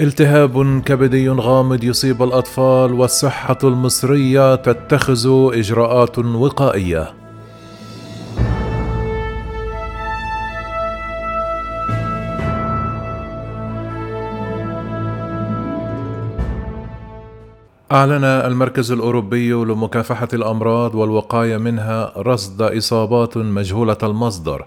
التهاب كبدي غامض يصيب الأطفال والصحة المصرية تتخذ إجراءات وقائية. أعلن المركز الأوروبي لمكافحة الأمراض والوقاية منها رصد إصابات مجهولة المصدر.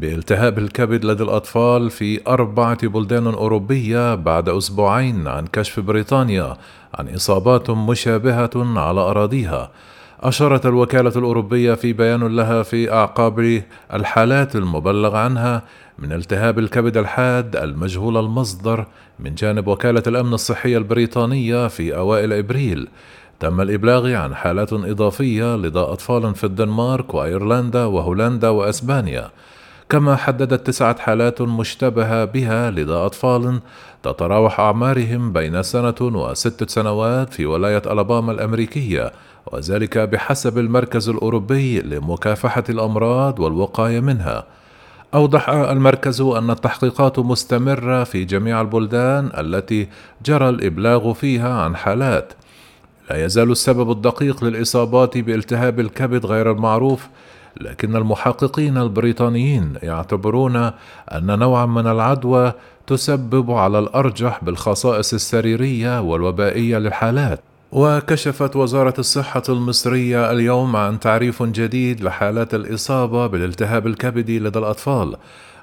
بالتهاب الكبد لدى الأطفال في أربعة بلدان أوروبية بعد أسبوعين عن كشف بريطانيا عن إصابات مشابهة على أراضيها. أشارت الوكالة الأوروبية في بيان لها في أعقاب الحالات المبلغ عنها من التهاب الكبد الحاد المجهول المصدر من جانب وكالة الأمن الصحي البريطانية في أوائل إبريل تم الإبلاغ عن حالات إضافية لدى أطفال في الدنمارك وأيرلندا وهولندا وأسبانيا كما حددت تسعة حالات مشتبهة بها لدى أطفال تتراوح أعمارهم بين سنة وست سنوات في ولاية ألاباما الأمريكية وذلك بحسب المركز الأوروبي لمكافحة الأمراض والوقاية منها. أوضح المركز أن التحقيقات مستمرة في جميع البلدان التي جرى الإبلاغ فيها عن حالات. لا يزال السبب الدقيق للإصابات بالتهاب الكبد غير المعروف لكن المحققين البريطانيين يعتبرون أن نوعا من العدوى تسبب على الأرجح بالخصائص السريرية والوبائية للحالات وكشفت وزارة الصحة المصرية اليوم عن تعريف جديد لحالات الإصابة بالالتهاب الكبدي لدى الأطفال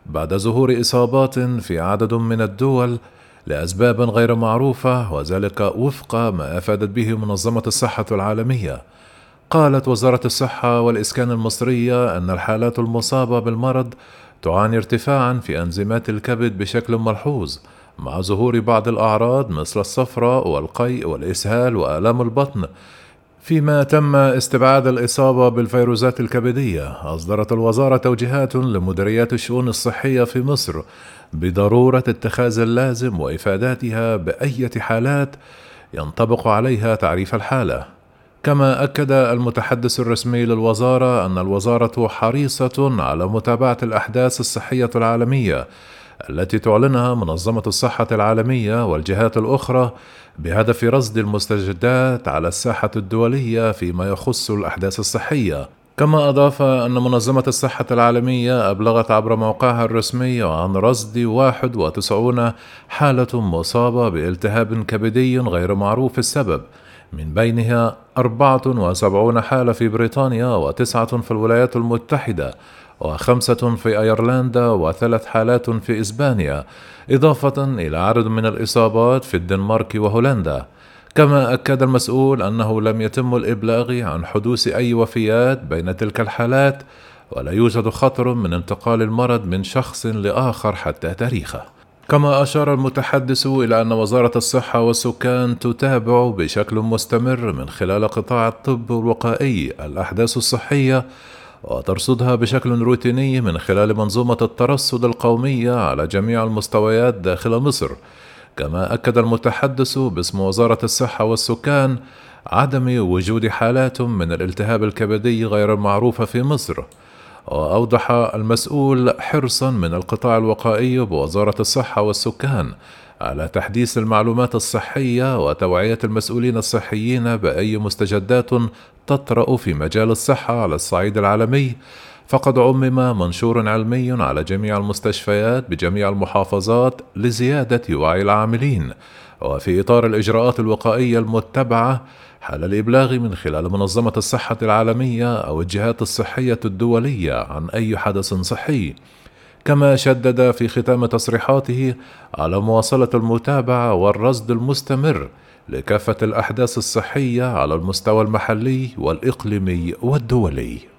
بعد ظهور إصابات في عدد من الدول لأسباب غير معروفة وذلك وفق ما أفادت به منظمة الصحة العالمية. قالت وزارة الصحة والإسكان المصرية أن الحالات المصابة بالمرض تعاني ارتفاعا في أنزيمات الكبد بشكل ملحوظ مع ظهور بعض الأعراض مثل الصفراء والقيء والإسهال وآلام البطن. فيما تم استبعاد الإصابة بالفيروسات الكبدية أصدرت الوزارة توجيهات لمديريات الشؤون الصحية في مصر بضرورة اتخاذ اللازم وإفاداتها بأية حالات ينطبق عليها تعريف الحالة. كما أكد المتحدث الرسمي للوزارة أن الوزارة حريصة على متابعة الأحداث الصحية العالمية التي تعلنها منظمة الصحة العالمية والجهات الأخرى بهدف رصد المستجدات على الساحة الدولية فيما يخص الأحداث الصحية. كما أضاف أن منظمة الصحة العالمية أبلغت عبر موقعها الرسمي عن رصد 91 حالة مصابة بالتهاب كبدي غير معروف السبب من بينها 74 حالة في بريطانيا وتسعة في الولايات المتحدة وخمسة في أيرلندا وثلاث حالات في إسبانيا إضافة إلى عدد من الإصابات في الدنمارك وهولندا. كما أكد المسؤول أنه لم يتم الإبلاغ عن حدوث أي وفيات بين تلك الحالات ولا يوجد خطر من انتقال المرض من شخص لآخر حتى تاريخه. كما أشار المتحدث إلى أن وزارة الصحة والسكان تتابع بشكل مستمر من خلال قطاع الطب الوقائي الأحداث الصحية وترصدها بشكل روتيني من خلال منظومة الترصد القومية على جميع المستويات داخل مصر. كما أكد المتحدث باسم وزارة الصحة والسكان عدم وجود حالات من الالتهاب الكبدي غير المعروفة في مصر. وأوضح المسؤول حرصا من القطاع الوقائي بوزارة الصحة والسكان على تحديث المعلومات الصحية وتوعية المسؤولين الصحيين بأي مستجدات تطرأ في مجال الصحة على الصعيد العالمي. فقد عمم منشور علمي على جميع المستشفيات بجميع المحافظات لزيادة وعي العاملين. وفي إطار الإجراءات الوقائية المتبعة حال الإبلاغ من خلال منظمة الصحة العالمية أو الجهات الصحية الدولية عن أي حدث صحي. كما شدد في ختام تصريحاته على مواصلة المتابعة والرصد المستمر لكافة الأحداث الصحية على المستوى المحلي والإقليمي والدولي.